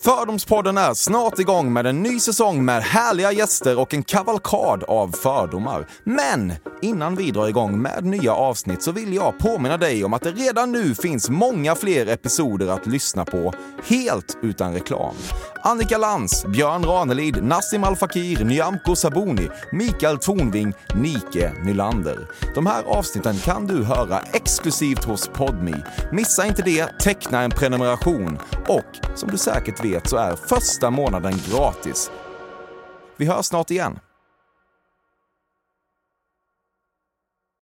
Fördomspodden är snart igång med en ny säsong med härliga gäster och en kavalkad av fördomar. Men innan vi drar igång med nya avsnitt så vill jag påminna dig om att det redan nu finns många fler episoder att lyssna på, helt utan reklam. Annika Lantz, Björn Ranelid, Nassim Al Fakir, Nyamko Sabuni, Mikael Tornving, Nike Nylander. De här avsnitten kan du höra exklusivt hos Podmi. Missa inte det, teckna en prenumeration och som du säkert vet så är första månaden gratis. Vi hörs snart igen.